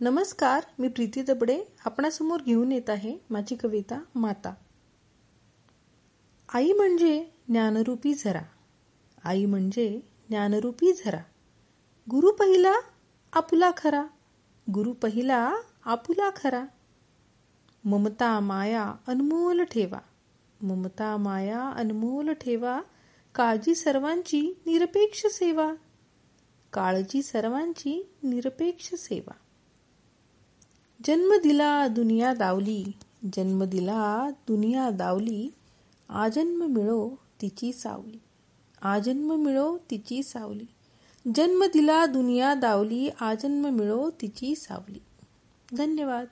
नमस्कार मी प्रीती दबडे आपणासमोर घेऊन येत आहे माझी कविता माता. आई म्हणजे ज्ञानरूपी झरा. आई म्हणजे ज्ञानरूपी झरा. गुरु पहिला आपुला खरा. गुरु पहिला आपुला खरा. ममता माया अनमोल ठेवा. ममता माया अनमोल ठेवा. काळजी सर्वांची निरपेक्ष सेवा. काळजी सर्वांची निरपेक्ष सेवा. जन्म दिला दुनिया दावली. जन्म दिला दुनिया दावली. आजन्म मिळो तिची सावली. आजन्म मिळो तिची सावली. जन्म दिला दुनिया दावली. आजन्म मिळो तिची सावली. धन्यवाद.